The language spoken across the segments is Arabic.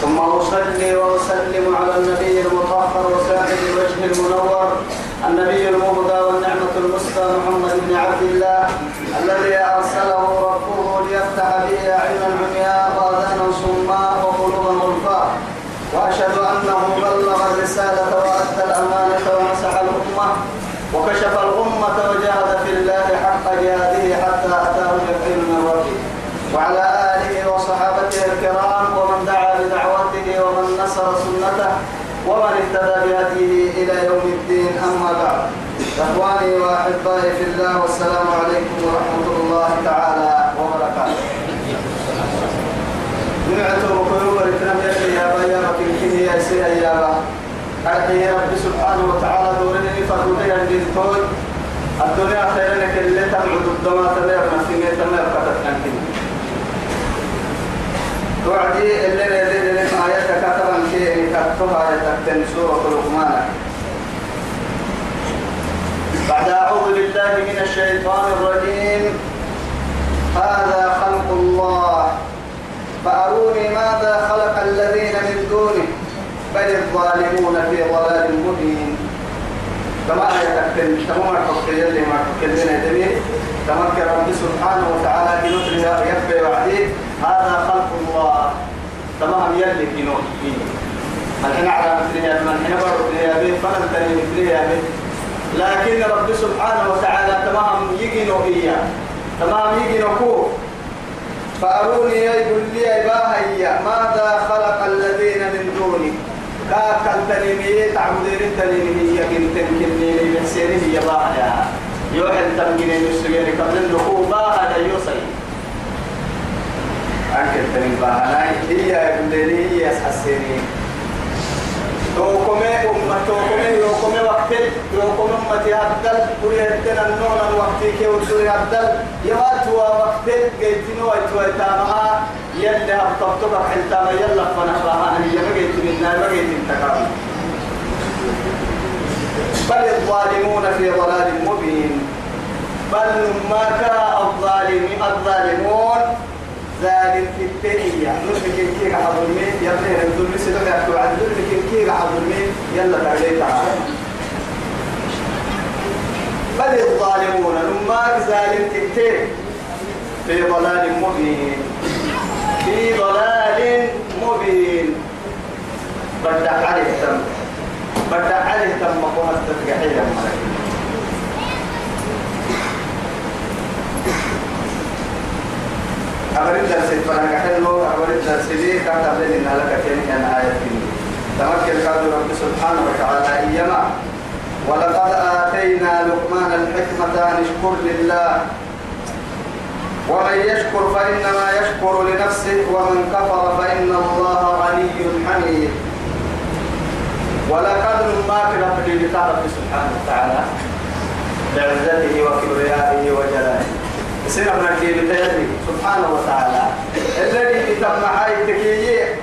ثم أصلي وأسلم على النبي المطهر وسائر الوجه المنور النبي المبدى والنعمة المسكى محمد بن عبد الله الذي أرسله ربه ليفتح به أعين العمياء وآذانا صماء وقلوبا غلفاء. وأشهد أنه بلغ الرسالة وأدى الأمانة ومن اهتدى بهديه إلى يوم الدين أما بعد. إخواني وأحبائي في الله والسلام عليكم ورحمة الله تعالى وبركاته. نعتم قلوب الكرام يا يا بيا مكين يا سيا يا با أرحي سبحانه وتعالى دورني فرودي الدين توي الدنيا خير لك اللي تبعد الدماء تبعد نفسي تمام كتبت توعدي اللي اللي اللي آية كتبا كتبها آية سورة لقمان. بعد أعوذ بالله من الشيطان الرجيم. هذا خلق الله. فأروني ماذا خلق الذين من دونه؟ بل الظالمون في ضلال مبين. كما يتكلم تمام الحكي اللي ما تكلمنا دمي تمكن رب سبحانه وتعالى بنطرها يكفي وعديه هذا خلق الله. تمام يلي كينو الحين على مثلها من حين برد لها به فلن تني مثلها به لكن رب سبحانه وتعالى تمام يجنو إياه تمام يجنو كو. فأروني يقول لي باهي ماذا خلق الذين من دوني؟ كاكل تنيني تعبدين تنيني يقين تنكني بحسيني يباهي يوحد تنجيني يسجيني قبل النخو باهي يوصي أكل تنين باهي هي يقول لي هي أسحسيني توكمي أمة توكمي يوكمي وقت يوكمي أمتي هدل وريتنا النون الوقت كي ودوري هدل يواتوا وقت جيتنو ويتوا يتامها يلي هبطبطبك حلتاما يلا فنحبها هي ما جيت منا جيت انتقام بل الظالمون في ضلال مبين. بل ما كان الظالمون في التنية نسمك كيك حضر مين يبني نقول لي سيدك يحكوا عن ذلك كيك حضر مين يلا تعالي تعالى بل الظالمون نماك ظالم كتير في ضلال مبين. في ضلال مبين. بدع عليه تم بدع عليه تم مقومة تتقحية أبرد درس فرنك حلو أبرد درس لي كانت أبرد إن لك كان آية تمكن قال رب سبحانه وتعالى إيما ولقد آتينا لقمان الحكمة أن اشكر لله. ومن يشكر فإنما يشكر لنفسه ومن كفر فإن الله غني حميد. ولقد ما في رب سبحانه وتعالى بعزته وكبريائه وجلاله. سنة من الكيبتين سبحانه وتعالى الذي تم حياتك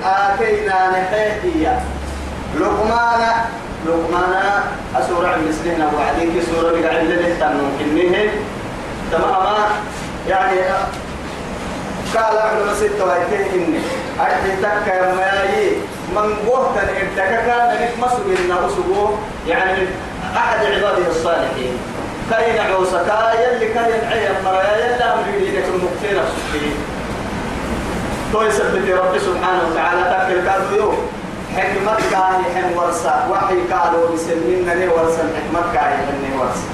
آتينا نحيتيا لقمان لقمان أسورة المسلمين أبو عليك سورة بقى عندنا تنمكنه تماما يعني قال أحلى ستة ويتين أرحي تكا يا مايي من بوهتا إبتكا كان نكمسوا إنه أسوه يعني أحد عباده الصالحين كاين عوسكا يلي كاين عين مرايا يلي أمري لك المقتين السكين تو يثبت رب سبحانه وتعالى تاكل كادو يوم حكمت كاي حن ورسا وحي كادو بسلمين نني ورسا حكمت كاي حن ورسا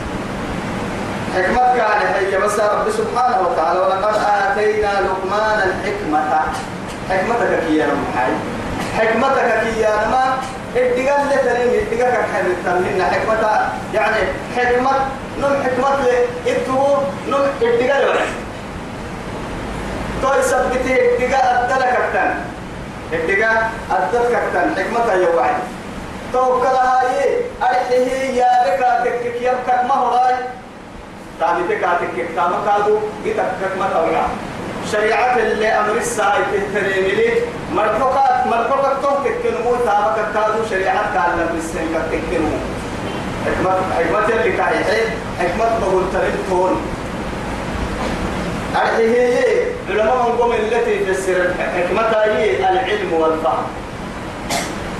حكمت كاي هي بس رب سبحانه وتعالى ولقد آتينا لقمان الحكمة. حكمتك كي يا حكمتك كي يا ما الدقال اللي تنين الدقال كان حلو التمرين حكمة يعني حكمة نم حكمة إتو نم الدقال ولا توي سبتي الدقال أدلك التن الدقال أدلك التن حكمة يا وعي توكلها هي أرحيه يا بكا تكك يبكك ما هو راي تابي تكا تكك تاما كادو يتكك ما تورا شريعة اللي أمر الساعة تهترين لي مرحوكات مرحوكات توه تكنمو تاما كادو شريعة كان لم يسنك تكنمو حكمة حكمة اللي كايحين حكمة بقول تريد تون. أرحيه علماء من قوم التي تفسر حكمة هي العلم والفهم.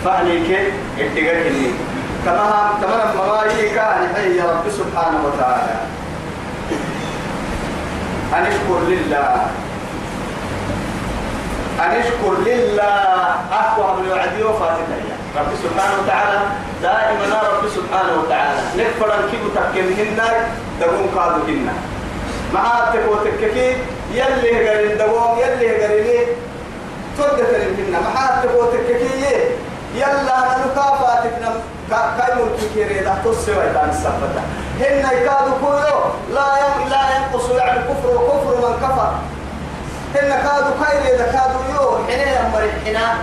فعني كيف اتقاك اللي كما كما ما هي كان هي رب سبحانه وتعالى. أن اشكر لله. أن اشكر لله أقوى من الوعدي وفاتتها رب سبحانه وتعالى دائما رب سبحانه وتعالى. نكفر الكيب تكمهن تقوم قادوهن معاتك وتككي يلي هقرين دوام يلي هقرين تودت لهن معاتك وتككي يلا نكافاتك كاي ملكي ده تسوى تان السفة هن يكادوا كله لا لا ينقص يعني كفر وكفر من كفر هن كادوا كاي ده كادوا يو حنا. أمر حنا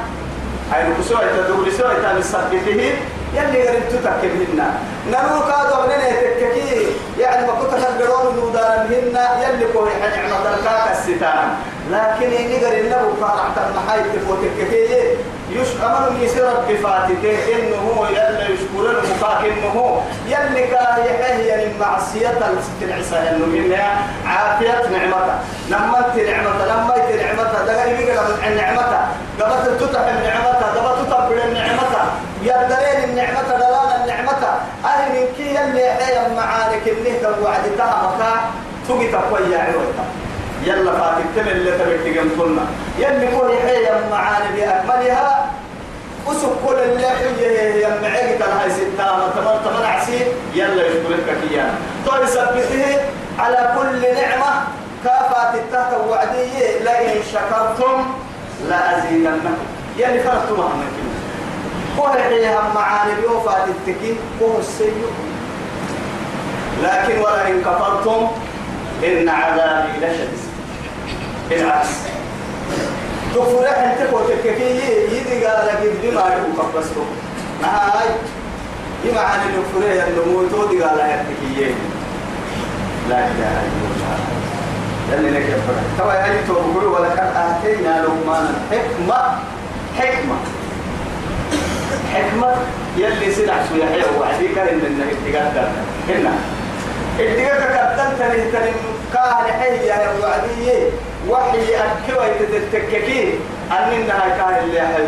هاي نكسوى تدور سوى تان السفة يلي قريب تتكلمنا نمو كادوا من تككي يعني ما كنت تقدرون نودان مهنا يلي كوي نعمة الكاك الستان. لكن إني قريب نبو فارحت المحايد تفوتككي يش أمر يسير بفاتته إنه هو يلا يشكر المفاك إنه هو يلي كان يحيي المعصية العسى إنه منها عافية نعمته نمت نعمته نمت نعمته دقني بيقى من نعمته قبت تتح نعمته قبت تتبع نعمته يدرين النعمة دلالة النعمة أهل من كي يلي يحيي المعارك اللي توعدتها مكا. تبي تقوي يا يلا فاتك تمل اللي تبي تقمتنا يلي كل يحيي المعاني بأكملها وسب كل اللي حيه يا معيك تنهاي ستة تمر تمر عسير يلا يشكرك كيانا طول سبته على كل نعمة. كافات التحت وعدية لئن شكرتم لأزيدنكم. يلي فرقتم هم كلمة هو يحييها معاني بيوفات التكين هو السيء. لكن ولئن كفرتم إن عذابي لشديد. بالعكس تكفر انت وتككي يدي قال لك بما يكون بسكم هاي بما عن الكفر النمو تودي قال لك تككي لا اله الا الله لأن لك يفرح ترى يعني تقول ولقد آتينا لقمان حكمة حكمة حكمة يلي سلع شوية حيو وعديك إن إنك اتقاد هنا اتقاد كابتن تنه تنه كان حي يا وعدي وحي أكوى يتتككي أن إنها كان اللي حي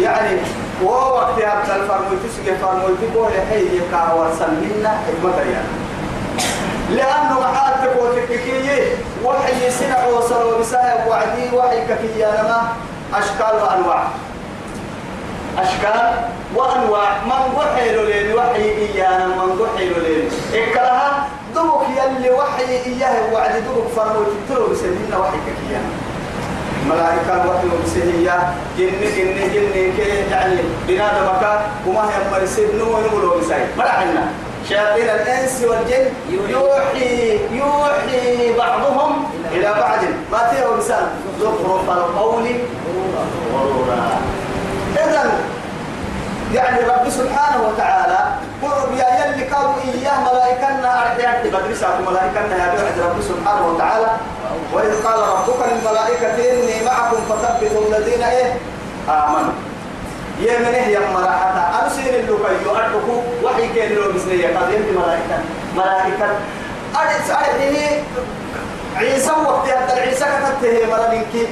يعني وهو وقت هذا الفرموت سجى فرموت بوه حي كاور سمينا حكمة يعني لأنه محاتك وتككي وحي سنع وصل وبسايا وعدي وحي ككي لما أشكال وأنواع. أشكال وأنواع. من وحيل لين وحي إيانا من وحيل لين. إكرها دبك يلي وحي إياه وعد دبك فرمو تتلو بسنين وحي ككيانا ملائكة وحي بسنية جن جن جن كي يعني بنادم مكا وما هي مرسيب نمو نمو بساي. مرحنا شياطين الإنس والجن يوحي يوحي بعضهم إلى بعض. ما تيروا مثال زخرف القول غرورا إذا يعني رب سبحانه وتعالى قرب يا يلي قالوا إياه ملائكنا أرحيات بدرسة ملائكنا يا بعد رب سبحانه وتعالى. وإذ قال ربك للملائكة إني معكم فثبتوا الذين إيه؟ آمنوا. يمن إيه يا مراحة أرسل اللوكي يؤرقوا وحي كين لو بسنية قد يمتي ملائكة. ملائكة. أرس أرحيه عيسى وقت هذا عيسى كتبته مرة منك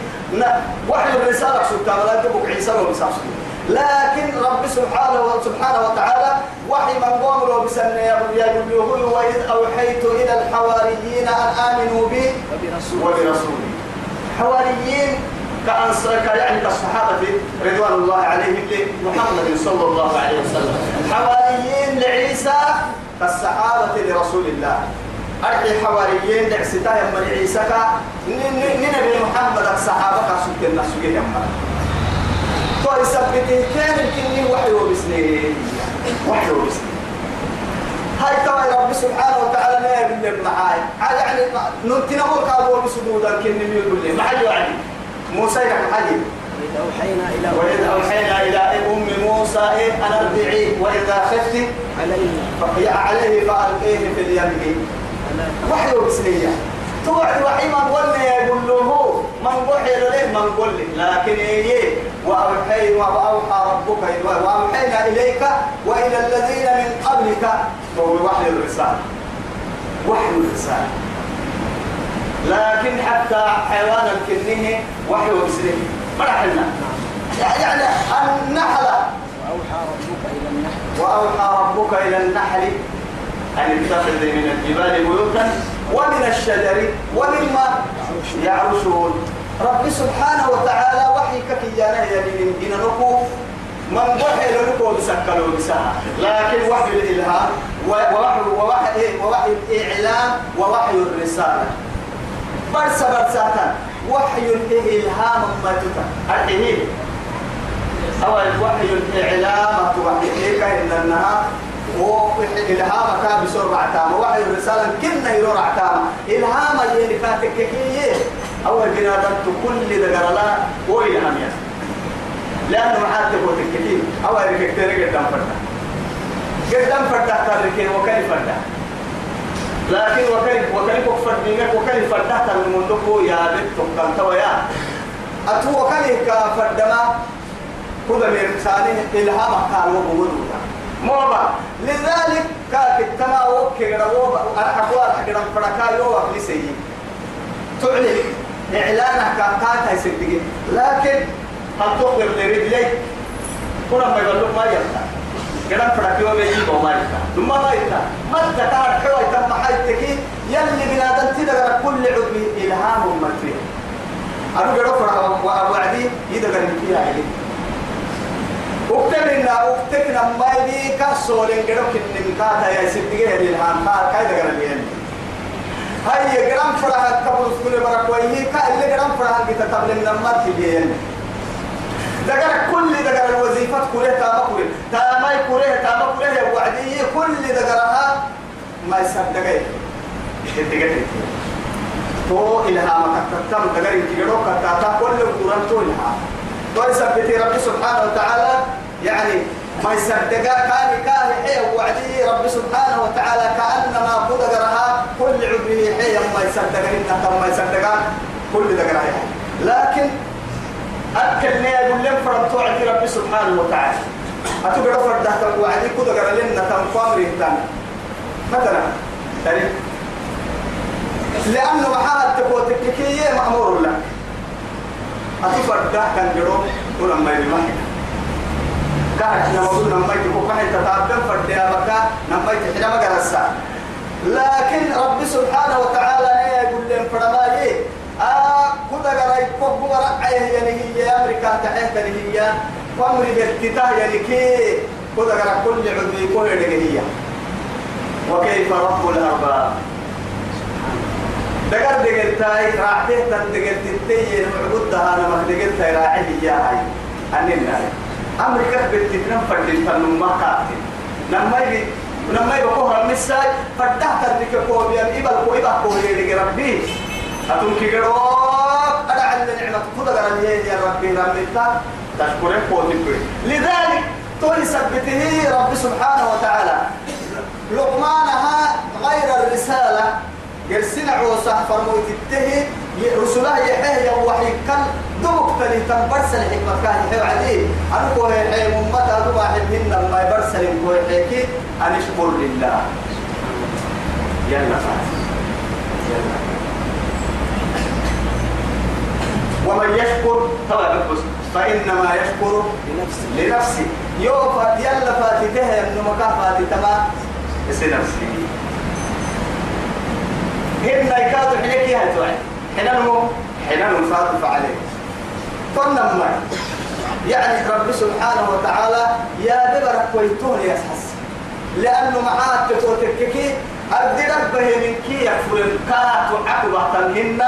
وحي الرسالة وتعالى تبقى عيسى وبساسه لكن رب سبحانه وسبحانه وتعالى وحي من له بسنة يقول وإذ أوحيت إلى الحواريين أن آمنوا بي وبرسولي. حواريين كأنصارك يعني كالصحابة رضوان الله عليهم لمحمد صلى الله عليه وسلم. حواريين لعيسى كالصحابة لرسول الله. أرحي حواريين لعستا يمن عيسى نبي محمد الصحابة كسوك الناس يمن تو يثبته كان الكني وحي وبسني وحي وبسني هاي ترى رب سبحانه وتعالى ما يقول معاي يعني ننتنا هو قالوا بسجودا كني يقول لي ما حد يعني موسى يحكي إذ أوحينا إلى وإذ أوحينا إلى أم إيه أنا اربعي وإذا خفت عليه عليه فألقيه في اليم وحي وبسنية توعد وحي قلنا يقول له من وحي له من قل لكن إيه وأوحي وأوحى ربك وأوحينا إليك وإلى الذين من قبلك وهو وحي الرسالة وحي الرسالة لكن حتى حيوان الكنه وحي وبسنية مرحلنا يعني النحلة وأوحى ربك إلى النحل وأوحى ربك إلى النحل أن اتخذ من الجبال بيوتا ومن الشجر ومما يعرشون. رب سبحانه وتعالى وحي ككيانا يلين إن نكو من وحي لنكو بسكلوا بسها لكن وحي الإلهام ووحي ووحي ووحي الإعلام ووحي الرسالة. برس برساتا. وحي الإلهام ما تتا الحين أو الوحي الإعلام توحي إن النهار وإلهام كان بسرعة تامة وحي الرسالة كنا يرور عتامة. إلهام يلي فاتك كيه أول بنادم كل دقر لا وإلهام يا لأنه معاد تقول تكتين أول كتير قدام فردا قدام فردا تركين وكيف فردا لكن وكيف وكيف فردا وكيف فردا ترمون يا بنت تقتل يا. أتو وكيف فردا ما. كذا من رسالة إلهام قال وبودوتا موبا. لذلك كاك التما وكي روبا الأقوال حقنا فرقا يوه لسي تعلن إعلانك كاكا يسدقين لكن هل تخبر لرجليك كنا ما يقول ما يلتا قدام فرق يوم يجيب وما يلتا ثم ما يلتا ما تكار حوى تم حيتك يلي بنادم تدغر كل عضو إلهام مكفي أنا قدام فرق وعدي يدغر فيها إليه اكتبنا اكتبنا ما يدي كسولين قدوك إن كاتا يا سيدي الهام قال كايدا قال لي هاي جرام فرح كبر سكول برك ويه كا اللي جرام فرح كي تقبل من ما تبين دقر كل دقر الوظيفة كله تاما كله تاما كله تاما كله وعدي كل دقرها ما يصدقه يصدقه تو إلهامك تتم إنك قدوك تاتا كل قرآن تو إلهام ويثبت رب سبحانه وتعالى يعني ما يصدق كان كان حي وعدي رب سبحانه وتعالى كأنما قدرها كل عبره حي ما يصدق إنك ما يصدق كل دقرها لكن أكل لي أقول لهم فرد وعدي رب سبحانه وتعالى. أتقرأ فرد وعدي قدر لنا تنفام ريتان مثلا يعني لأنه تقوتك كي مأمور لك. أتفرد كان جرو ولما يبقى كانت نقول لما يجيبوا كان تتعبد فرد يا بكا لما يتحدى مقرسا لكن رب سبحانه وتعالى يقول لهم فرمالي آه كذا قرأي فوق رأيه يعني هي أمريكا تحت يعني هي وأمريكا افتتاح يعني كي كذا قرأ كل عضو يكون هي وكيف رب الأرباب دقر دقر تاي راحته تن دقر تتي معبود أنا ما دقر تاي راعي يا هاي. أننا أمريكا بتتنم فردين تنم ما كاتي. لما يجي لما يبقى كوها مساي فردها ترك كوبيا إبل كو إبل كو يدقر ربي. أتون كيروك أنا على النعمة خذ قال يا ربي رميتا تشكرين كوتي لذلك تولي سبته رب سبحانه وتعالى. لقمانها غير الرسالة. قرسنا عوصة فرموت التهي رسولها يحيى وحي كل دوك تلي تنبرس الحكمة كان يحيى عليه. أنا كوه يحيى ممتا دو واحد هن ما يبرس كوه يحيى أن أشكر لله. يلا يلا. ومن يشكر طبعا بس فإنما يشكر لنفسه. لنفسه. يوم فات يلا إنه مكان فاتتما اسم نفسه. هن يكاد حيك يا توعي حنانهم حنانهم فاتف عليه قلنا ما يعني رب سبحانه وتعالى يا دبرك ويتون يا حس لأنه معاه تتوتككي أدي ربه من كي يكفر الكات وعقبة تنهن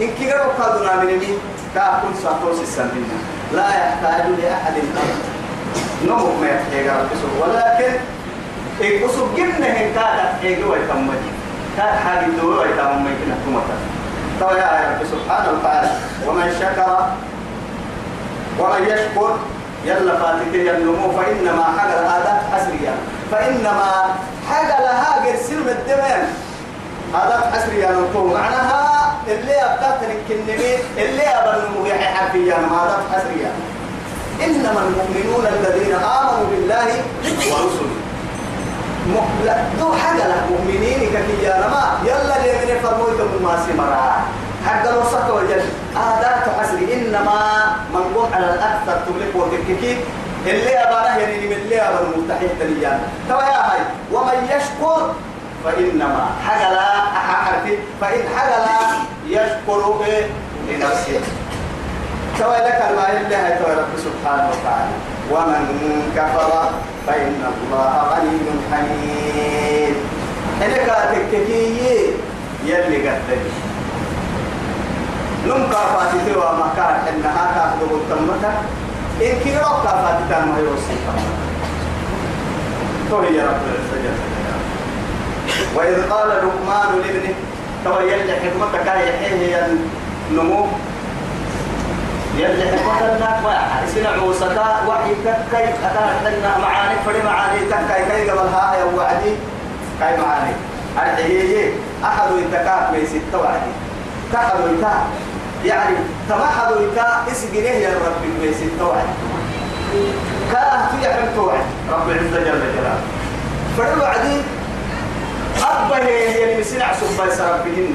إن كي قروا قادنا من مين كاكل ساتوس السنين. لا يحتاج لأحد نمو ما يحتاج رب سبحانه. ولكن إيه قصب جنة كادت إيه ويتمجي كان حاجة الدور يتعلم يمكن حكومة طبعا يا رب سبحانه وتعالى ومن شكر ومن يشكر يلا فاتته النمو فإنما حقل هذا حسريا. فإنما حقل هاجر سلم الدمان هذا حسريا نقول. معناها اللي أبدأت الكنمي اللي أبنمو يحي حرفيا. هذا حسريا. إنما المؤمنون الذين آمنوا بالله ورسله. حاجة لا مؤمنين كفيا ما. يلا اللي من فرموت ما سمرا حق لو سك وجل آدات حسر إنما من قوم على الأكثر تملك وتككي اللي أبانا يعني من اللي أبانا مستحيل تليان توا يا هاي ومن يشكر فإنما. حجلا حرفي. فإن حجلا يشكر لنفسه. توا لك ما الله رب سبحانه وتعالى. ومن كفر فإن الله غني حميد. هناك تككي يلي قدني. نم كافاتي توا مكان إنها تأخذ التمتة. إن كي رب كافاتي تان ما يوصي تو يا رب العزة وإذ قال لقمان لابنه تو يلي حكمتك يحيي النمو. يلي حكمتك واحد سنع عوسكا وحي تكاي أتاك لنا معاني فري معاني تكاي كاي قبل ها يا وعدي؟ كاي معاني أرحيه أحد يتكاك بيسي توعدي. تحدو يتا يعني تمحدو يتا اسجنه يا رب بيسي توعد كان تيحن توعد رب العزة جل جلاله. فرلو عدي أبه يعني مسنع سبا سربهن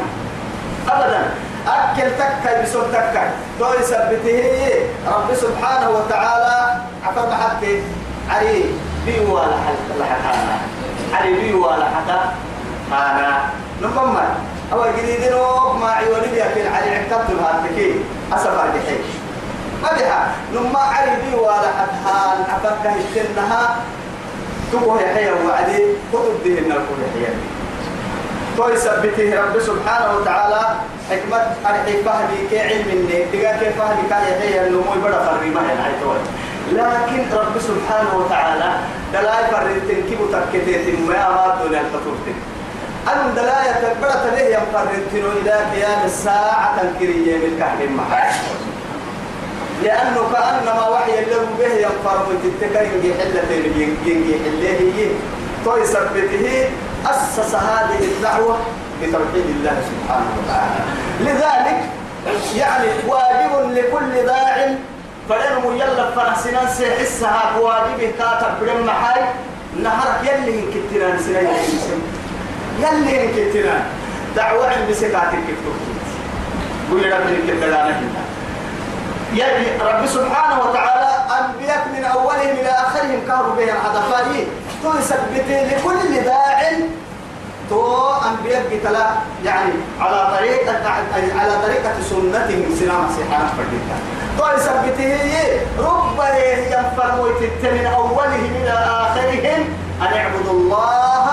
أبدا. أكل تكا بسول تكا دول سبته رب سبحانه وتعالى عفر حتى علي بيو ولا حتى علي ولا حتى أنا نقمل أو جديد نوب ما عيوني في علي عكتب هاتكي أسفر بحي ما بها نما علي بيو ولا حتى عفر كهشتنها تبوه يحيى وعدي. خذوا الدين الكل يحيى. توي سبته رب سبحانه وتعالى. حكمة أرحي فهدي كي علم الني تقا كي فهدي كان يحيى. النمو يبدأ فرمي ما هي لكن رب سبحانه وتعالى دلاي فرنتين كيبو تكتيت ما أراد دون الفتورتين أن دلاي تكبر تليه يمقرنتين إلى قيام الساعة تنكرية من معاش لأنه كأنما وحي اللي به ينفر من تتكين حلة ينجي حله توي أسس هذه الدعوة بتوحيد الله سبحانه وتعالى. لذلك يعني واجب لكل داع فلنم يلا فرسنا سيحسها بواجبه كاتب بلن محاي نهارك يلي كتنان سنين. يلي كتنان دعوة عند سكاتك كتب قول ربي كتنان هنا يعني رب سبحانه وتعالى أنبياء من أولهم إلى آخرهم كانوا بين العدفاء تثبت لكل داع تو أنبياء قتلا يعني على طريقة على طريقة سنتهم سلام سيحان فرديتا تو يثبته رب ينفر ويتت من أولهم إلى آخرهم أن اعبدوا الله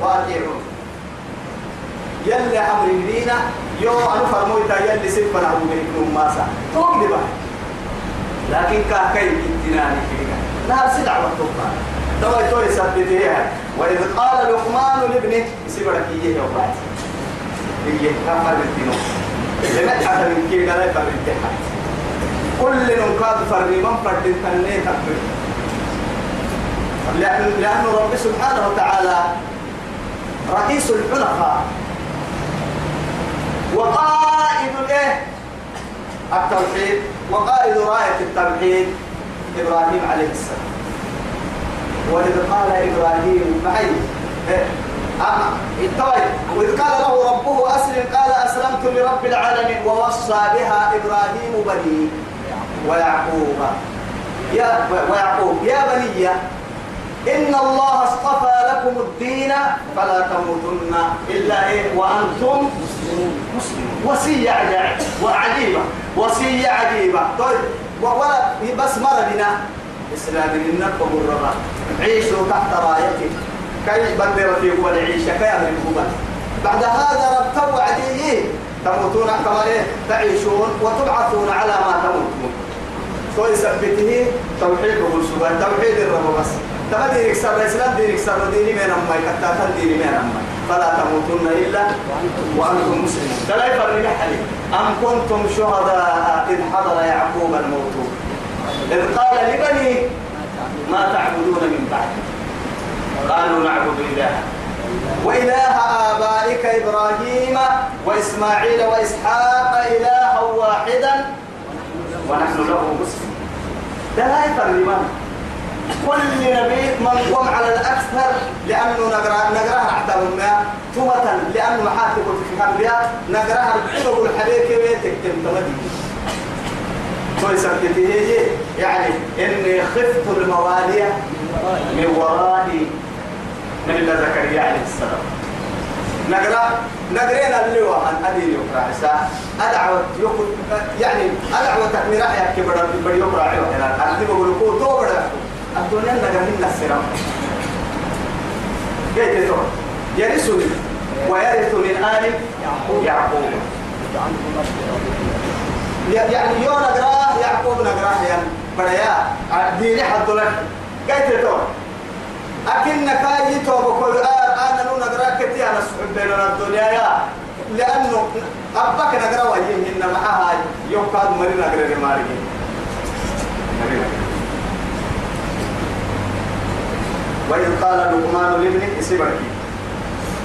وأطيعوه. يلي أمر لينا يو أنا فرمويتا يلي سيفنا أبو بيكم ماسا لبا لكن كاكاي كنتناني فيها لا سدع وطوفان تو تو يثبتها وإذ قال لقمان لابنه سيبرك إيه يا وبعد إيه كفر الدين لما تحت من كي قال يفر الدين كل نقاد فرمي من فرد التنين تكبر لأن لأن رب سبحانه وتعالى رئيس الحلقاء وقائد الايه التوحيد. وقائد راية التوحيد إبراهيم عليه السلام. وإذ قال إبراهيم معي. إيه. وإذ قال له ربه أسلم. قال أسلمت لرب العالمين. ووصى بها إبراهيم بني ويعقوب. يا ويعقوب. يا بني إن الله اصطفى لكم الدين فلا تموتن إلا إيه؟ وأنتم مسلمون. وصية عجيبة وصية عجيبة. طيب. ولا بس مرضنا إسلام النبض الربا عيشوا تحت رايته كي بدر في هو العيشة كي أهل بعد هذا رب توعديه تموتون كما تعيشون وتبعثون على ما تموتون. ويثبته توحيد الرسول توحيد الرب بس. تما دينك سر الإسلام دينك سر ديني من أمي. كتاتا ديني من أمي. فلا تموتن إلا وأنتم مسلمون. فلا يفرق حالي أم كنتم شهداء إذ حضر يعقوب الموت؟ إذ قال لبنيه ما تعبدون من بعد؟ قالوا نعبد إلهك وإله آبائك إبراهيم وإسماعيل وإسحاق إلها واحدا ونحن له مسلمون. ده لا يفرمان كل نبي من قم على الأكثر لأنه نقرأ نقرأها حتى ما تومة لأنه محاتب في الأنبياء. نقرأها الحلو الحبيب كيف تكتم تمدي ويسكته يعني إني خفت الموالية من ورائي من الله زكريا عليه السلام. نقرأ نقرينا اللي هو عن أدي يقرأ. عسى يقول يعني أدعوة تكميرا يا كبر بدي يقرأ عيوه هنا أنا بقول لكم تو بڑا الدنيا نقرأ من السلام. كيف تقول يرثني. ويرث من آل يعقوب. يعني يو نقرأ يعقوب نقرأ يعني بديا ديني حد لك. كيف تقول أكنك يتوب كل أنا نو نقرأ كتير. أنا سحب بيننا الدنيا يا. لأنه أباك نقرأ وجههن معها يوم كاد مري نقرأ لماري وإذ قال لقمان لابنه اسبرك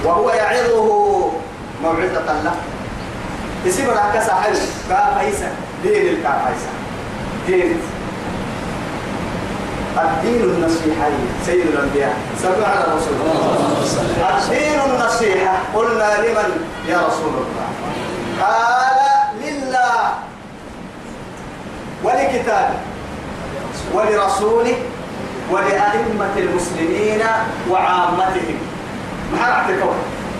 وهو يعظه موعظة له. اسبرك كسحل كافيسا دين الكافيسا دين الدين النصيحة سيد الأنبياء. صلوا على رسول الله الدين النصيحة. قلنا لمن؟ يا رسول الله. قال لله. ولكتابه ولرسوله. ولأئمة المسلمين وعامتهم. ما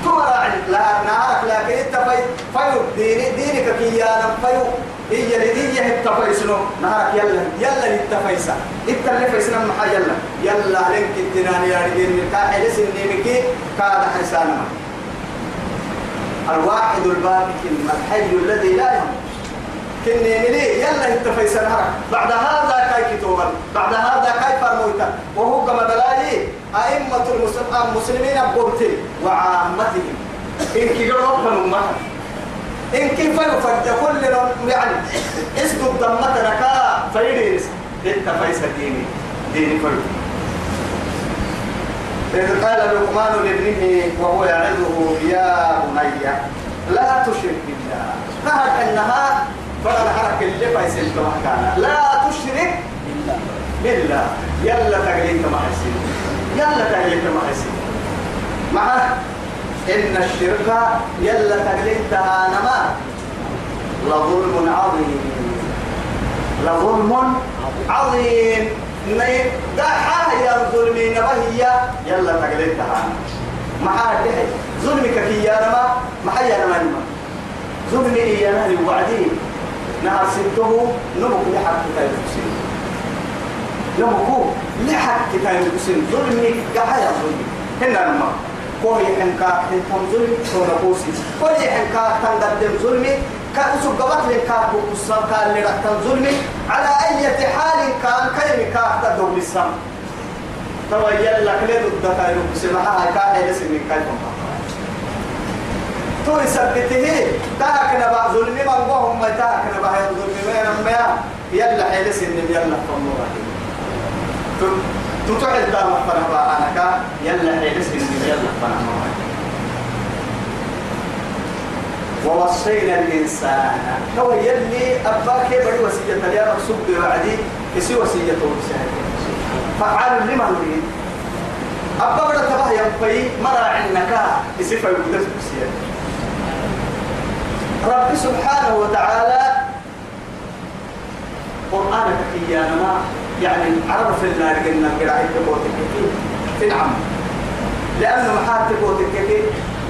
اعتقد تمرع لا نارك لكن انت في فيو ديني دينك كيانا فيو هي اللي هي التفايسنو نهارك يلا يلا للتفايسة انت اللي فايسنا محا يلا يلا لنك التناني يا رجل الكاحل سنيمكي كاد حسانا الواحد الباقي الحي الذي لا يموت. كني ملي يلا التفايسة نهارك بعد هذا كاي كتوبا بعد هذا كاي فرمويتا وهو كما دلائي أئمة المسلمين بوبتي وعامتهم. إن كي قرأوا أمتهم إن كيف يفرد كل يعني اسكت دمتنا كا فيريس إنت فيس ديني. ديني فرد إذ قال لقمان لابنه وهو يعظه يا بني لا تشرك بالله. نهك أنها فرد حرك اللي فيس كان. لا تشرك بالله. يلا تقليد ما يصير يلا تقليد ما يصير مع إن الشرك يلا تقليدها نما. لظلم عظيم. لظلم عظيم. دحا يا ظلمي نبهي يلا تقليدها ما هذه ظلمك كي يا نما. ما هي نما ظلمي يا نهي وعدي. نهار سته نمك لحق كتاب الحسين نمكو لحق كتاب الحسين ظلمي قحيا ظلمي. هنا نما كوي حنكا حنكم ظلمي كونا قوسي كوي حنكا تنقدم ظلمي. كأسو قبط لك بقصة كان لرحتن ظلمي. على أي حال كان كيم كاحتا دول السم توا يلا كلي ضد كايرو بسمعها كاحي لسمي كايكم تو يثبته تاك نبأ ظلمي من وهم ما تاك نبأ هي ظلمي ما ينمى يلا حيل سن يلا فمو تتعد دام فنبا أنا كا يلا حيل سن يلا فنبا ووصينا الإنسان. هو يلي أباك بدي وصية اليوم مكسوب بعدي يسي وصية ورسالة فعال لما نريد أبا بدا تبه ينفي مرا عنك. يسي فيقدس بسيئة رب سبحانه وتعالى قرآنك إيانا ما يعني عرف النار قلنا قراءة تبوتك في نعم لأنه محاتب تبوتك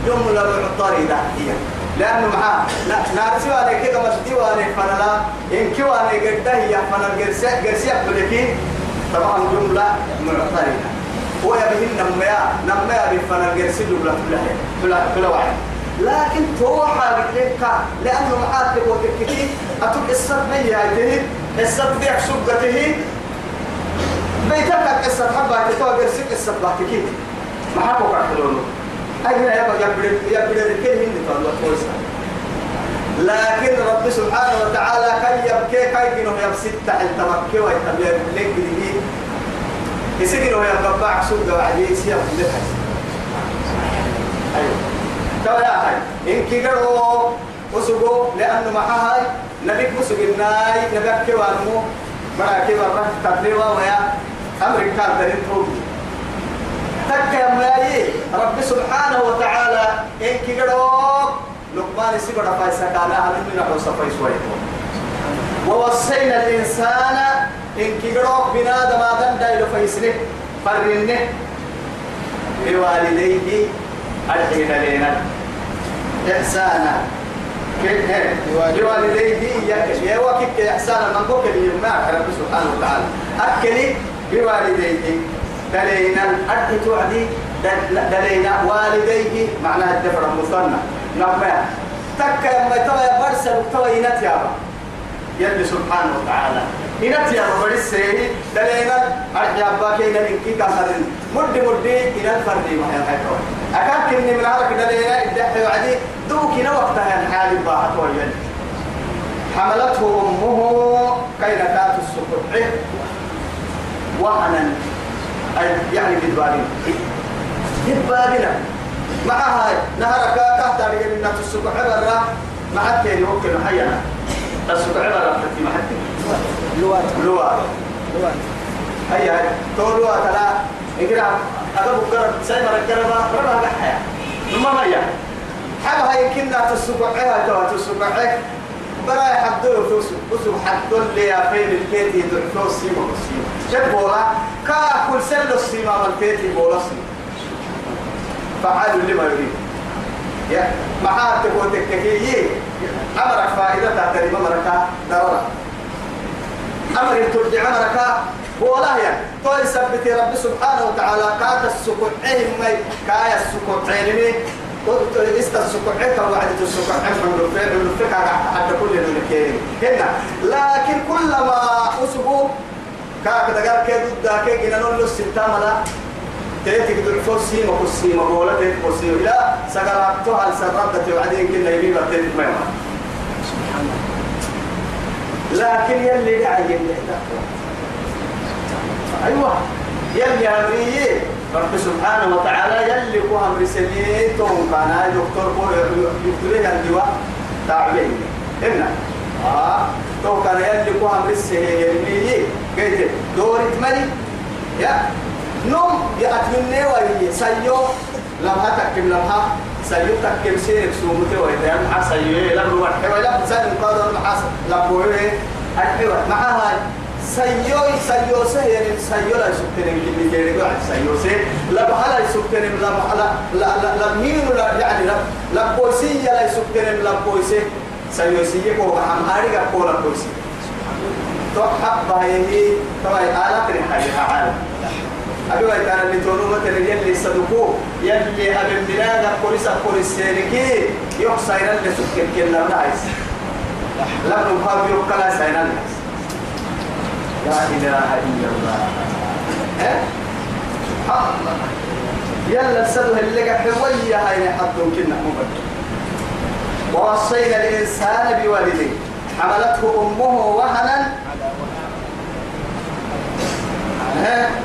جملة معترضة هي لأنه معاه نارسي وأنا كده مسدي وأنا فنلا. إن كي وأنا قد هي فنل جرسي جرسي أقبلك طبعا جملة معترضة هو يبهن نميا نميا بفنل جرسي جملة كلها كلها واحد. لكن توحى لك لأنه معاه تبغى تكتي أتوك السبب هي السبب بيك سبته بيتك السبب حبا تتوى جرسي السبب تكتي ما حبوا كحلونه أجل يبقى يبدأ يبدأ الكل من الله لكن رب سبحانه وتعالى كي يبكي كي جنو يبسط التمكي ويتبيع لك دي يسجل ويا بابا سوق وعدي سيا كلها أيوة. توا يا هاي إن كيرو وسوقو لأنه معها هاي نبيك مسوق الناي نبيك كوانمو مرا كي تقريبا ويا أمريكا درين توبي تك يا ماي رب سبحانه وتعالى إن كيرو لقمان سيبرا فايسا كان أهل من أحوصا فايسوا ووصينا الإنسان إن كيرو بنادم آدم دايلو فايسنه. فرنه. بوالديه. أرحين لنا إحسانا. بوالديه يا وكيك إحسانا من بوك ما رب سبحانه وتعالى. أكلي بوالديه. دلينا أرحي توعدي. دلينا والديه. معناها الدفر المثنى نعم. تك يما توا برسل توا ينت يا يلي سبحانه وتعالى. إنت يا رب السيد دلينا. أرحي أباك إلى إنكي كهرين مد مد إلى الفرد ما هي أكاد كني من عرق دلينا إدحي وعدي دوك وقتها الحال باحت ويل. حملته أمه كي نكات السكر وهنا يعني بالبالين بالبالين معها نهرك تحت رجل الناس السكر عبرة مع التاني وكل حينا السكر عبرة فتي مع التاني لوات لوات لوات هيا هيا تو لوات لا إقرأ. هذا بكرة سيما ركربا ربا بحيا ثم ما يا حبها يمكننا تسبعها تو تسبعها برا يحدوا فوس فوس حدوا اللي يا فين البيت يدعوا سيما سيما شبولا كأكل سلو السيما البيت يقول فعلوا لما يريد. يا معاه تقول تككي أمرك فائدة تعتري ممرك ضرورة. أمر ترجع أمرك ولا هي طول سبتي رب سبحانه وتعالى كات السكوت عين مي كايا السكوت عيني است السكوت عين وعد السكوت عين من الفعل من الفكر حتى كل الملكين هنا. لكن كلما أسبوع كاك دقار كي ضد كي جنا نقول الستة ملا تيتك دعفو سيما كسيما بولا تيتك كسيما لا سقراتها السرطة وعدين كنا يبيبا تيتك ميما لكن يلي داعي يلي أيوة. يلي أمريه رب سبحانه وتعالى يلي كو أمر سنين توم كان دكتور كو يكتبه الدواء تعبين هنا آه. تو كان يلي كو أمر سنين قلت دورة ملي يا. نوم. يأتمنى وهي سيو. لمها تكم لمها سيو تكم سيرك سومته ويتيام حسيو لم روح ولا بسال قادر محاس لبوه الحوار معها سيو سيو سهل سيو لا يسكتن اللي جيري قاعد سيو سه لا بحلا يسكتن لا لا لا لا لا مين لا يعني لا لا بوسي لا يسكتن لا بوسي سيو سيه كو هم هاري كو لا بوسي تو حب هي تو آلات رحلة عالم أبي كان اللي تونو مثلا يلي صدقوه يلي أبي بلاغ بوليس بوليس سيركي يحصى إلى اللي سكر كنا نعيس. لا نقال يقلا سينا لا إله إلا الله. ها؟ الله. يلا السدوه اللي قاعد حوية هاي حطوا كنا مبكر ووصينا الإنسان بوالديه. حملته أمه وهنا.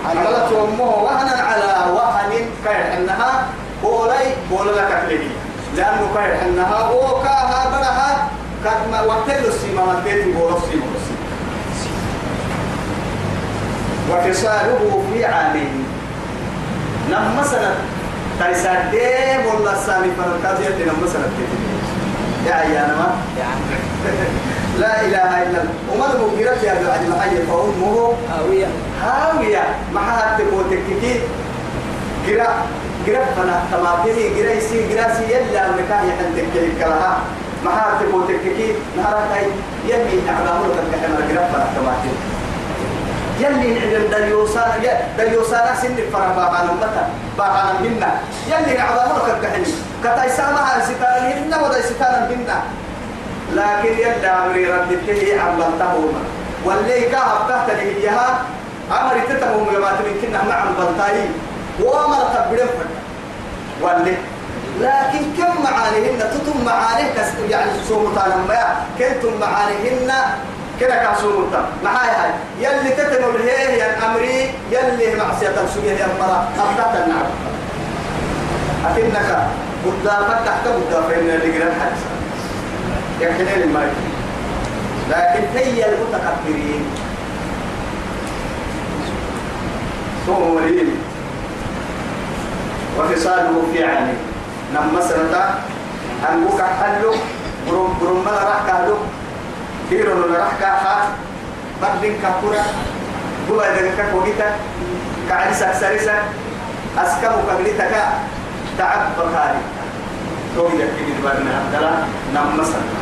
حملته أمه وهنا على وهن كير إنها بولي بول لك فيه لأنه كير إنها وكاها برها. كما وقتل السيما بيت بول السيما. وفصاله في عامين نم سنة تيسا ديم والله السامي فرنكازية نم سنة يا عيانا ما؟ لا إله إلا الله. وما المغيرة يا بعد ما حي فأمه هاوية. هاوية. ما حد تكوتككي قرأ قرأ فنا تماتني قرأ يسي قرأ سي يلا مكان يحنتك كلها ما حد تكوتككي نهارك هاي يلي نعلمه لك كحمر قرأ فنا تماتني يلي نعلم دليوسان دليوسان سن فرح باقانا متى باقانا منا يلي نعلمه لك كحني كتايسامها ستان هنا ودا ستان منا لكن يلا أمري ردته عملته واللي كهب تحت الهيها أمري تتهم جماعة من كنا مع البلطاي وأمر تبدأ واللي لكن كم معانيهن؟ تتم معانيه يعني سومتان ما كنتم معانيهن كده كاسو متا معاي هاي. يلي تتنو الهيه يا أمري يلي معصية سجيه يا مرا أبدا النار أكنك قدامك تحت قدام فإن اللي قرن حدث يحكي الملك لكن هي المتكبرين. صورين وفصاله في عينه نم مسرتا أنبوك حلو برم برم راح كهلو. كيرو نلا راح كها بدين كهكورا بوا إذا كهكوجيتا كعريسة سريسة أسكمو كبليتك تعب بكاري توي يكيد بارنا عبدالله نم مسرتا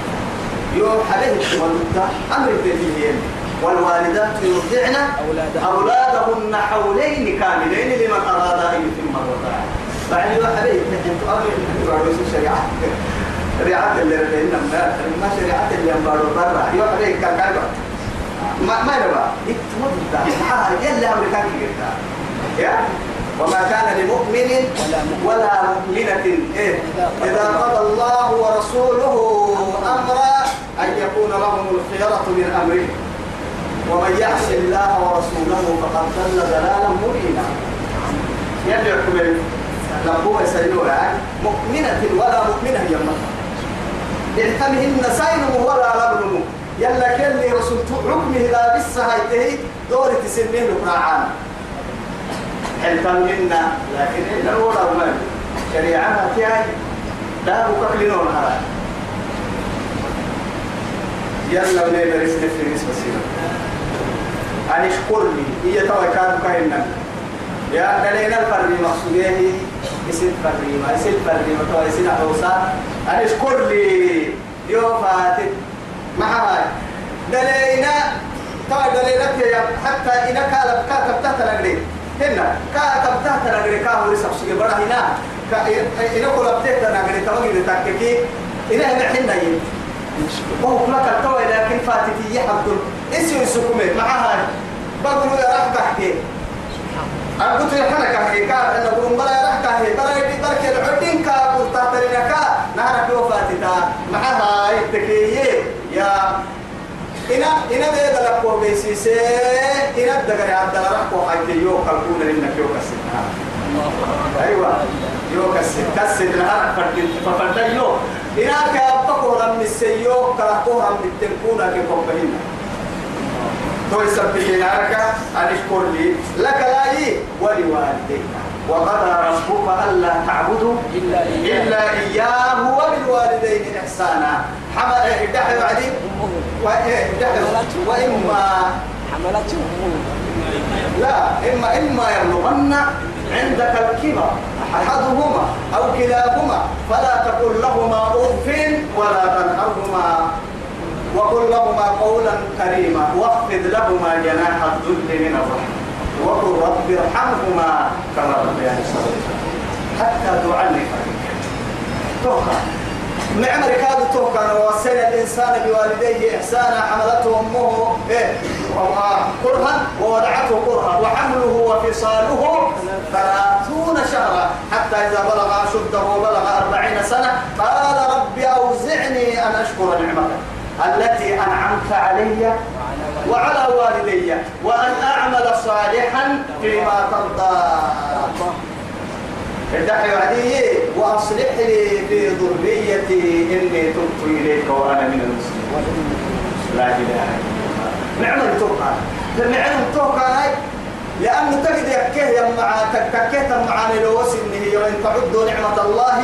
يو حليه التولد أمر الدين والوالدات يرضعن أولادهن حولين كاملين لمن أراد أن يتم الرضاعة بعد يو حليه تحن تؤمر الشريعة شريعة اللي ربنا ما شريعة اللي أمبارو برا. يو حليه كان كان ما ما يبغى يتمد آه يلا أمريكان كده يا؟ وما كان لمؤمن ولا مؤمنة. إيه؟ إذا قضى الله ورسوله أمرا أن يكون لهم الخيرة من أمره. ومن يعص الله ورسوله فقد ضل ضلالا مبينا. يلي يحكم لقوة سيدوها مؤمنة ولا مؤمنة هي المرأة إحكمهن سين ولا لبنم يلا كلي رسول حكمه لا بس هايته دورة سنين وقراعان حلتمهن لكن إن الأولى ما شريعة تياي لا بككلنون هذا. يلا ونيبر استفري نسبة سيرة أن اشكر لي. هي توا كان كايننا يا دلينا الفرد مقصوديه اسم فرد ما اسم فرد ما توا اسم عروسا أن أشكر لي يو فاتت. مع هاي دلينا توا دلينا حتى إذا كالب كاتب تحت رجلي هنا كاتب تحت رجلي كاهو رسم سجى برا هنا إذا كلب تحت رجلي توا كده تككي إذا هنا حنا يم وهو لك التوى لكن فاتتي يحبدون اسم السكومات معها بقولوا يا رح كحكي أقول يا حنا كحكي كار أنا بلا يا رح كحكي بلا يدي برك العدين كابور تاترينا كا نهار كيو فاتتا معها يتكيه يا إنا إنا ده دلك كو بيسيسه إنا دعري عبد الله رح كو حكي يو كلكون لنا كيو كسر أيوة يو كسر كسر نهار فردين فردين يو. إنا كأبكو رم السيو كلاكو رم التنكونا كيكم بهنا تو يسبح لك أن اشكر لي لك لا إيه ولوالديك. وقضى ربك ألا تعبدوا إلا إياه. إلا إياه وبالوالدين إحسانا. حمل دحر علي وإما حملته. لا إما إما يبلغن عندك الكبر أحدهما أو كلاهما فلا تقل لهما أف ولا تنهرهما. وقل لهما قولا كريما واخفض لهما جناح الذل من الرحمة. وقل رب ارحمهما كما ربياني صغيرا حتى تعلق. توقع. نعم ركاد توكا ووصينا الإنسان بوالديه إحسانا حملته أمه إيه؟ كرها ووضعته كرها وحمله وفصاله ثلاثون شهرا. حتى إذا بلغ أشده وبلغ أربعين سنة قال رب أوزعني أن أشكر نعمتك التي أنعمت علي وعلى والدي وأن أعمل صالحا فيما ترضى. ادعي وعدي وأصلح لي في ذريتي إني تبت إليك وأنا من المسلمين. لا إله إلا الله. نعم التوقع نعم التوقع لأنه تجد يكيه يا مع تكيه معاني لو وسنه وإن تعدوا نعمة الله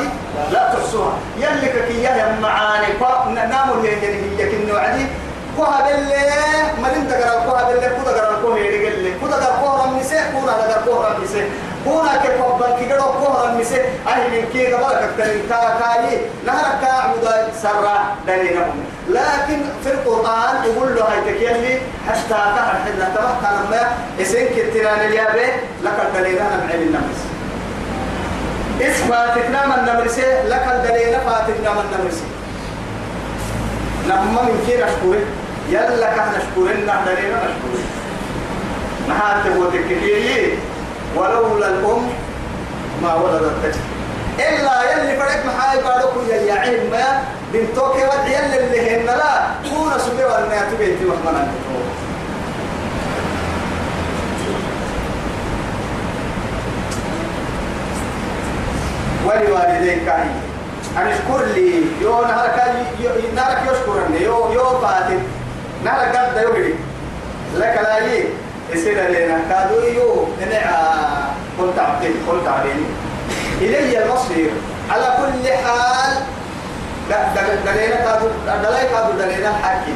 لا تحصوها. يلك كيه يا معاني فناموا هي هي كنو عدي. كوها بالله ما انت قرا كوها بالله كودا قرا كوها يرجل كودا قرا كوها رمسه كودا قرا كوها رمسه كونا كفبل كي قرا كوها رمسه أهل من كي قبل كتر كا كاي نهر كعبد سرا دليلهم لكن في القرآن يقول له هاي تكيلي حتى تهر حنا تبقى لما اسين كتيران اليابي لك الدليل أنا بعين النمس. إثباتنا من نمرسه لك الدليل فاتنا من نمرسه لما من كي يلا كه نشكرنا دليل نشكره نحات وتككيري ولولا الأم ما ولدت. إلا يلي فرق محاي بارك يا علم بنتوك ودعي اللي هن لا كون سبي وأنا تبيتي محمنا ولوالديك أن اشكر لي. يو نهارك نهارك يشكرني يو يو فاتن. نهارك قد يوهي لك لا يي. يصير لنا. كادو يو. ننع قلت عبدين. قلت عليني إلي المصير. على كل حال دلينا كادو دلينا كادو دلينا حكي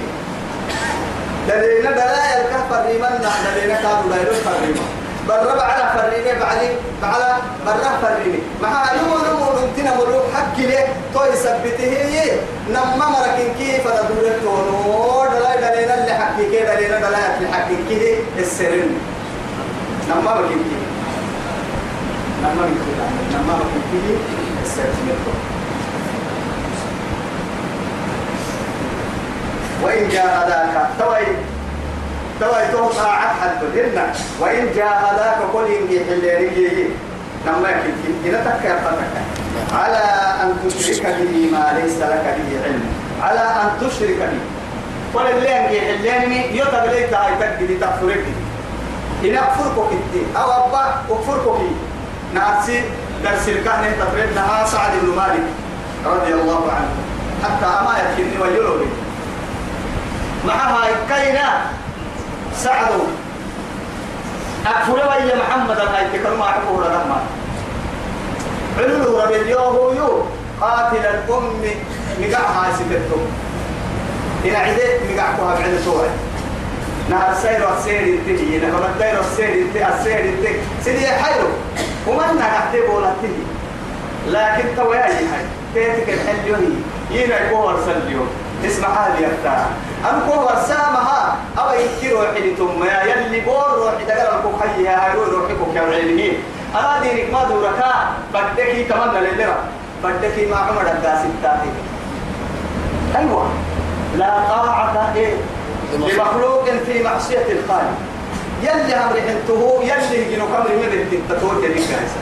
دلينا دلائل كفر ريمان دلينا كادو دلينا فريمان. برا على فريني بعدين على برا فريني مع نمو نمو نمتنا مروح حكي ليه؟ تو يثبته هي. نما مركن كيف ندور التونو دلاي دلينا اللي حكي كده دلينا دلاي اللي حكي كده السرن نما مركن كيف نما مركن كده نما مركن كده السرن وإن جاء ذاك توي توا توقع عهد بدرنا وإن جاهداك كل إنجي حليري نما كنا تكا فتك على أن تشرك به ما ليس لك به علم. على أن تشرك به. قل اللي أنجي حليني يتبليك هاي تكدي تغفرك إن أغفرك كتي أو أبا أغفرك كي نعسي درس الكهنة تفردنا سعد بن مالك رضي الله عنه. حتى أما يكفيني ويلوه معها كينا. سعدوا أكفر ويا محمد هاي تكلم أحبه لما علو ربي اليوم يو. قاتل الأم مقعها ستتهم إن عدت مقعكها بعد سورة. نهار سير السير انتهي. نهار الدير السير انتهي. السير انتهي. سيدي حيرو ومن نحتي بولته لكن تويا هاي كيتك الحل يوهي ينا يقول سليو اسمع هذه يفتح أم كو ورسامها أو يكيرو حديتم يا يلي بور روح دقر لكم حيها هاي روحكم كعلمه أنا دينك ما دورك. بدكي تمنى للرا بدكي مع عمر الداسي التاهي أيوة. لا طاعة إيه؟ لمخلوق في معصية الخالق. يلي أمر حنته يلي جنو كمر من التتوت يلي كايسا.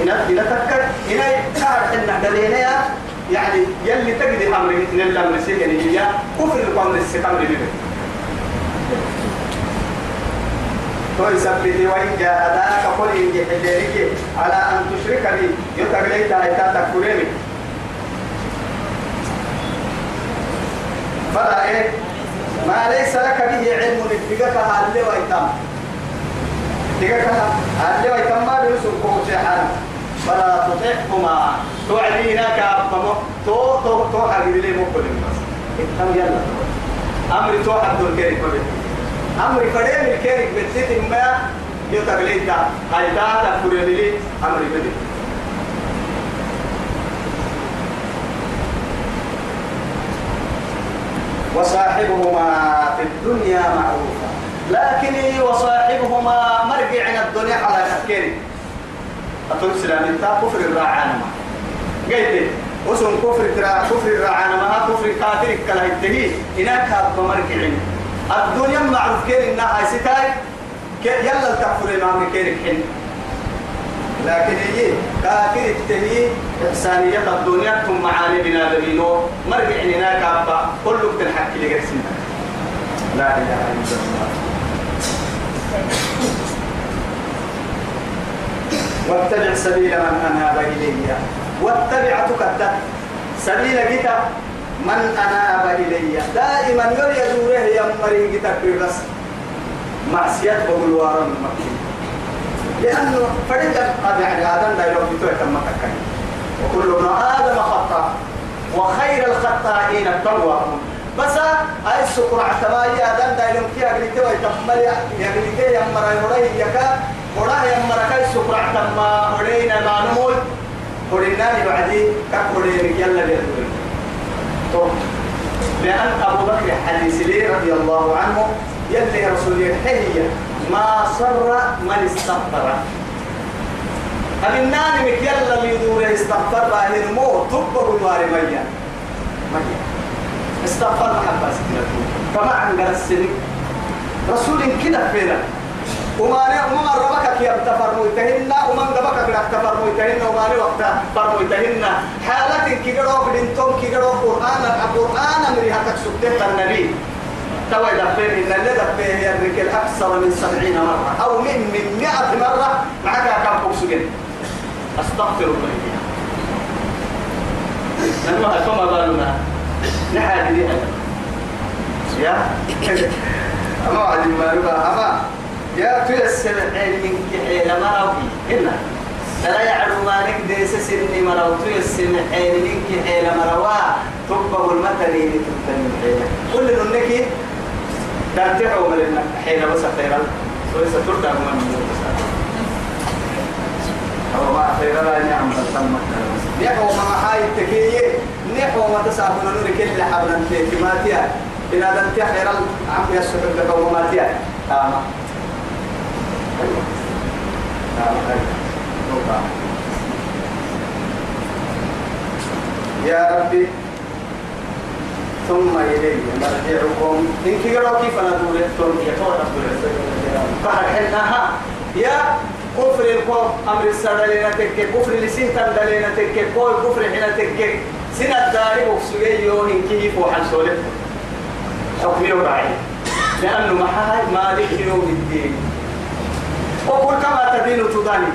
هنا هنا تكر. هنا كار حنا دلينا يعني يلي تقدر أمر مثل الأمر سيجن هي كفر الأمر السكمر منه تو يثبت وإن جاهداك قل إن جحدينك على أن تشرك بي؟ يتقليت هيتا تكفريني فلا إيه؟ ما ليس لك به علم اتقاك هالي ويتم. اتقاك هالي ويتم ما كوشي حالا فلا تطعهما توعدينا كأبما تو تو تو حبيبي لي مقبل بس اتهم يلا. أمري تو حد الكيرك بدي أمري فدين الكيرك بتسيت ما يتقليد دا. هاي دا تفوري لي أمري بدي. وصاحبهما في الدنيا معروفا. لكن وصاحبهما مرجع الدنيا على كيرك. أتون سلام انت كفر الراعان. ما قلت وسن كفر ترى كفر الراعان. ما كفر كافر كلا ينتهي هناك هذا مركعين الدنيا معروف كين إنها ستاي؟ يلا التكفر ما كين حين لكن هي كافر التهي إحسانية الدنيا ثم معاني بنا دبينو. مرجع هناك أبا كل وقت الحق اللي لا إله إلا الله. واتبع سبيل من أناب إلي. واتبع تكتب. سبيل جتا من أناب إلي. دائما يري يدوره يمري جتا بس معصية بقول وارن مكين لأنه فريد يعني آدم لا يروح بتوع تكاي وكل ابن آدم خطأ. وخير الخطائين التوابون بس أي سكر عتمايا آدم لا يروح كي أجري توي تحمل يجري كي يمر يوري يكا. وراه يمر كي سكر عتما ورينا ما نمول ورينا بعدي كقولين يلا بيدور طب لأن أبو بكر حديث لي رضي الله عنه يلي رسول هي ما صر من استغفر أبنان مك يلا اللي يدور استغفر بعد الموت تبه الواري ميا ميا استغفر محبة ستنا كما عن رسول كده فينا وما وما ربك كي ابتفر مويتهن ومن دبك كي ابتفر مويته يتهن وما وقتها فرموا يتهن حالة كي قرأوا بدنتم كي قرأوا قرآن القرآن أمرها تكسبته النبي. توا دبين إن اللي دبين يرك أكثر من سبعين مرة أو من من مئة مرة معك كم بوكسجن أستغفر الله لما كما قالوا نحن دي يا؟ أما عدي ما أما يا تيسر علمك حين مرضي إنا ترى يعلم مالك ديس سني مرو تيسر علمك حين مروا تبه المثلي لتبتني حين كل ننك ترتعوا من حين بس خيرا. وليس ترتع من الموت أو ما خيرا لا نعم تم نحو ما هاي التكية نحو ما تسافر نورك إلا حبلا في ماتيا إن هذا انت خيرا. عم يسحب لك وماتيا. تمام يا ربي ثم إليه مرجعكم. إن كيرو كيف أنا دول تون يا تون فهر حناها يا كفر الكوم أمر السدلين تك كفر لسيه تندلين تك كوي كفر حين تك سنة داري وفسوي يوم إن كيف وحن سولف حكمي وراعي لأنه محاي مالك يوم الدين. وقل كما تدين تداني.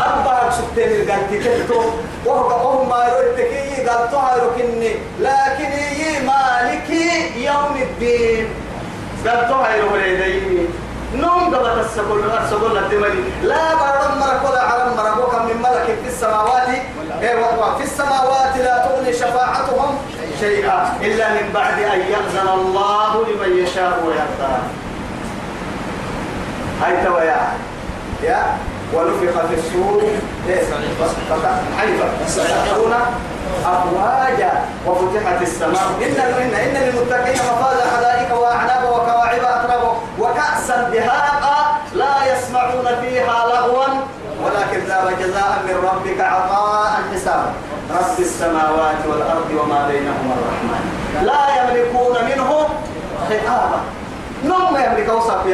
أبا سبتين القلت كتو وهو وهو ما يرتكي قال طهر كني لكن يي مالك يوم الدين؟ قال طهر وليدي نوم قبل السبل السبل الدمري لا برم مرك ولا عرم مرك وكم من ملك في السماوات. في السماوات لا تغني شفاعتهم شيئا إلا من بعد أن يأذن الله لمن يشاء ويرضى. هاي توا يا. ونفخ في السور حيفا فتحون أفواجا وفتحت السماء. إن إن إن للمتقين مفازا حدائق وأعناب وكواعب أتراب وكأسا دهاقا لا يسمعون فيها لغوا ولا كذاب جزاء من ربك عطاء حسابا رب السماوات والأرض وما بينهما الرحمن. لا يملكون منه خطابا. نم يملك وصف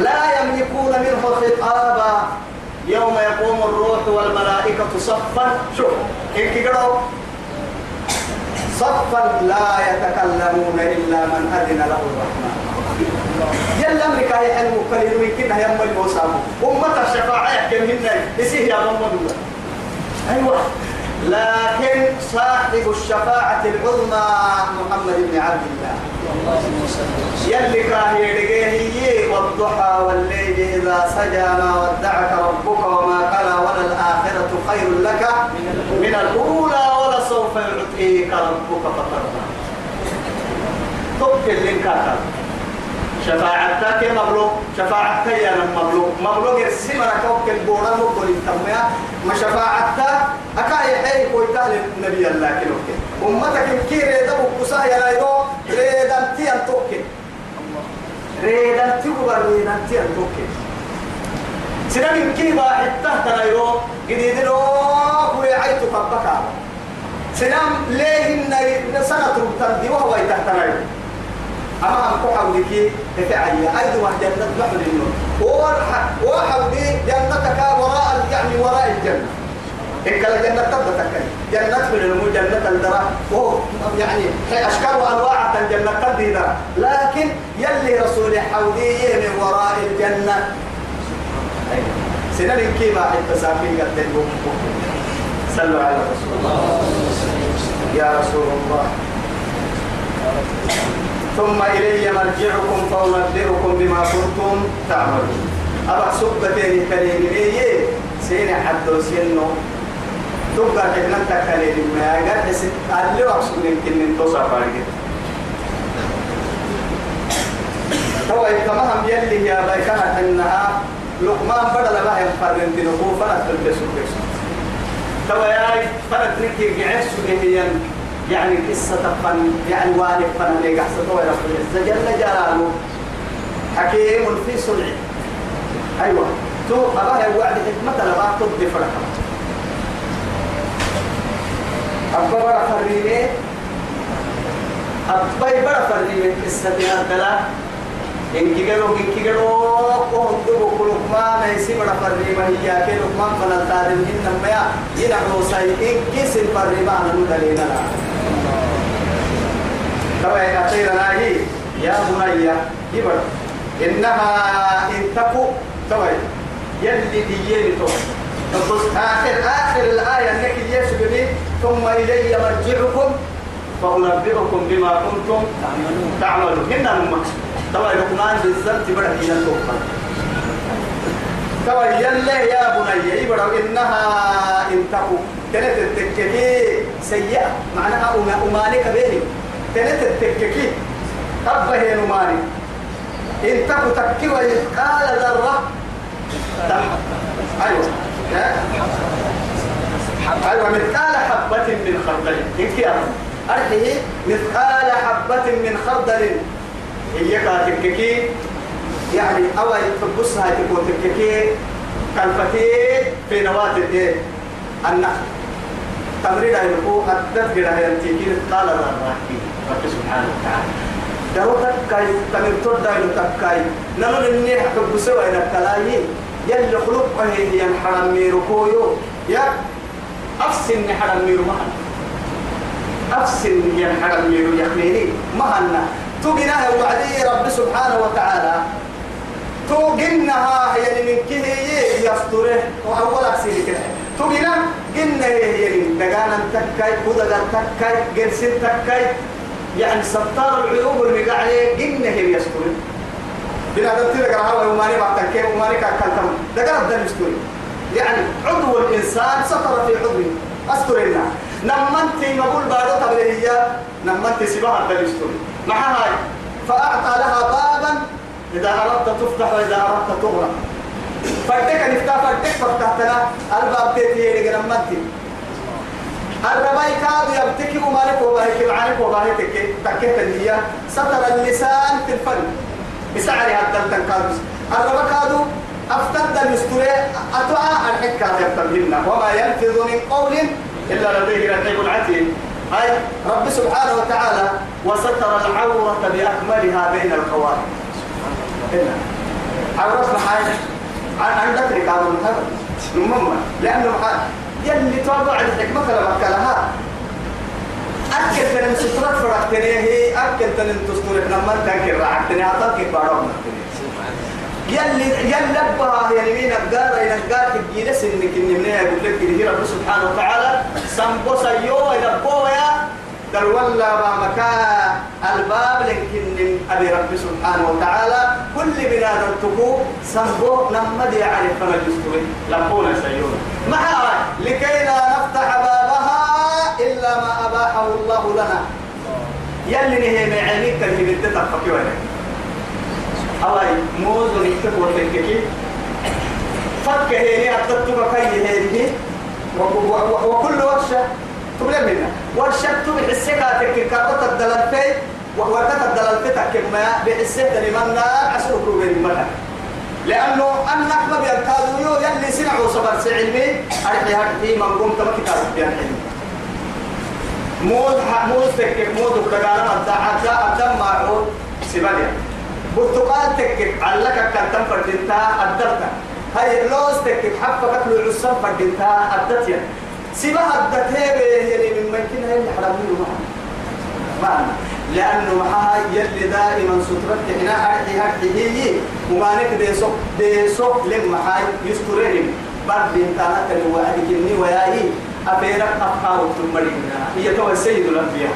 لا يملكون منه خطابا. يوم يقوم الروح والملائكة صفا. شوف إنك قرأوا صفا لا يتكلمون إلا من أذن له الرحمن. يلا أمريكا هي حلم قليل ويمكنها يم الموسى أمة الشفاعة يحكم هنا يسيه يا محمد أيوة. لكن صاحب الشفاعة العظمى محمد بن عبد الله. يلي كاهي والضحى والليل إذا سجى ما ودعك ربك وما قلى وللآخرة خير لك من الأولى ولسوف يعطيك ربك فترضى تبكي اللي شفاعتك يا مبلوك شفاعتك يا مبلوك مبلوك السمرة كوك البورا مقبل التمية ما شفاعتك؟ أكاي حي كويتا للنبي الله كنوك أمتك كي ريدا بكسا يا لايرو ريدا تيان توكي ريدا تيوبر ريدا تيان توكي سنة كي واحد تحت لايرو جديد لو هو عيتو فبكا سنة ليه سنة تبتدي وهو تحت لايرو أما أم كحولك تفعلي أيضا جنة بحر النور وحولي جنتك وراء يعني وراء الجنة. إن كان جنة تبتك جنة في العلم جنة الدرا وهو يعني أشكال وأنواع جنة تدينا لكن يلي رسول حولي من وراء الجنة. سنن كيما حتى سافين قد صلوا على رسول الله. يا رسول الله. ثم إلي مرجعكم فأنبئكم بما كنتم تعملون. أبا سبتين كلمة سين حدو سينو. تبقى كنا تكلم ما قد حسيت اللي أقصد يمكن من توصل فارقة تو إتمام يلي يا بيكنا إنها لقمان بدل ما ينفرن تنقو فلا تلبسوا بسوا تو يا فرد نكي قعس سجنيا يعني قصة فن يعني والد فن اللي قحصة رب العزة. جل جلاله حكيم في صنعه أيوة. تو أبا وعد حكمة لما تبدي فرقة أبا برا فريمي أبا برا فريمي قصة هذا إن كيلو إن كيلو وهم دبوا لقمان يسيب فري ما هي كي لقمان فنلتارم إنما يا ينعو سيئين كيسن فري ما ندلينا طبعا أخيرا هي يا بني يبر إنها إن تكو طبعا يلي ديين آخر آخر الآية أنك يسجني ثم إلي مرجعكم فأنبئكم بما كنتم تعملون. تعملون. هنا المقصود طبعا لقمان بالذات بدأ إلى التوبة طبعا يلا يا بني يبرا إنها إن تكو. تنت التككي سيئة. معناها أما أماني كبيري تنت التككي. أبه نماني إن تكو تكي ويقال ذرة. أيوة؟ أيوة مثقال حبة من خردل. إنك يا أرحيه مثقال حبة من خردل. هي كاتككي. يعني أول تبص هاي تكون تككي كالفتي في نواة الدين. النخل. تمرين يلقوا أدت كده ينتيكي مثقال ذرة رب سبحانه وتعالى. درو تكاي تمر تود دايلو تكاي. نمر إني حكب سوى إلى الكلاهي يلي خلق هي ينحرم ميركويو يا أفسن حرم ميرو مهن. أفسن ينحرم ميرو يخليني مهن. تجناها وعدي رب سبحانه وتعالى. توجنها هي من كه يستره وأول أكسير كده. توجنا جنة هي من دجانا تكاي كودا تكاي جنسين تكاي يعني ستار العيوب اللي قاعد جنة هي يستره بلا دمتي لك رهوا وماني بعد تكيم وماني كاكلتم دجانا بدل يستره يعني عضو الإنسان سطر في عضوه أستر لنا. نمنتي نقول بارو تبليه نمنتي سباها بدل يستره مع هاي فأعطى لها بابا إذا أردت تفتح وإذا أردت تغلق فردك نفتح فردك فتحتنا الباب تيتي يلي نمنتي الرباي كاد يبتكي ومالك وباهك معانك وباهك تكيت النية. ستر اللسان في الفن. بسعر هذا التنكادس الربا كادو أفتد المستوري. أتوعى الحكة يبتمهن وما ينفذ من قول إلا لديه رقيب عتيد. هاي رب سبحانه وتعالى وستر العورة بأكملها بين القوارب. هنا عورة محاجة عندك ركاب المحبة نمما لأنه محاجة يلي توضع الحكمة لما كلها أكل تنم سترات فرقتني هي. أكل تنم تستورك لما تنكر راحتني أعطاك بارون يلي يلي بها يلي نقار ينقار تجينا سنك إني من يقول لك إن رب سبحانه وتعالى. سنبوس يو يدبوا يا. دل ولا مكا الباب لكن أبي رب سبحانه وتعالى. كل بلاد تكو سنبو نمد يعرف فما الجسوي لبونا سيونا مع لكي لا نفتح بابها إلا ما أباحه الله لنا. يلي نهي معينيك تلهي بنتك فكيوانا أواي موز ونكتب وتنككي فك هيني أتتك كي هيني. وكل ورشة تبلغ منا ورشة تبع السكاتك كاربة الدلالتي وورقة الدلالتي كما بحسه لمنا عشر كروبين منا لأنه أن أحمد يركادوا يو يلي سمعوا صبر سعلمي أرحي هكي من قمت مكتاب بيان حلمي موز موز تكك موز وكذا أبدا أبدا أبدا معه سبالي برتقال تكك علك كان تنفر دنتا أدرتا هاي لوز تكك حفة كتلو العصام فردنتا أدتيا سيبها أدتها يلي من ممكن هاي حرامين معنا معنا لأنه معها يلي دائما سترت هنا أرحي أرحي هي ومانك ديسو ديسو لم محاي يسترين بعد بنتانا كان وعدك إني وياهي أبيرك أفكار ثم هي تو سيد الأنبياء.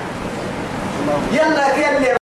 يلا يلي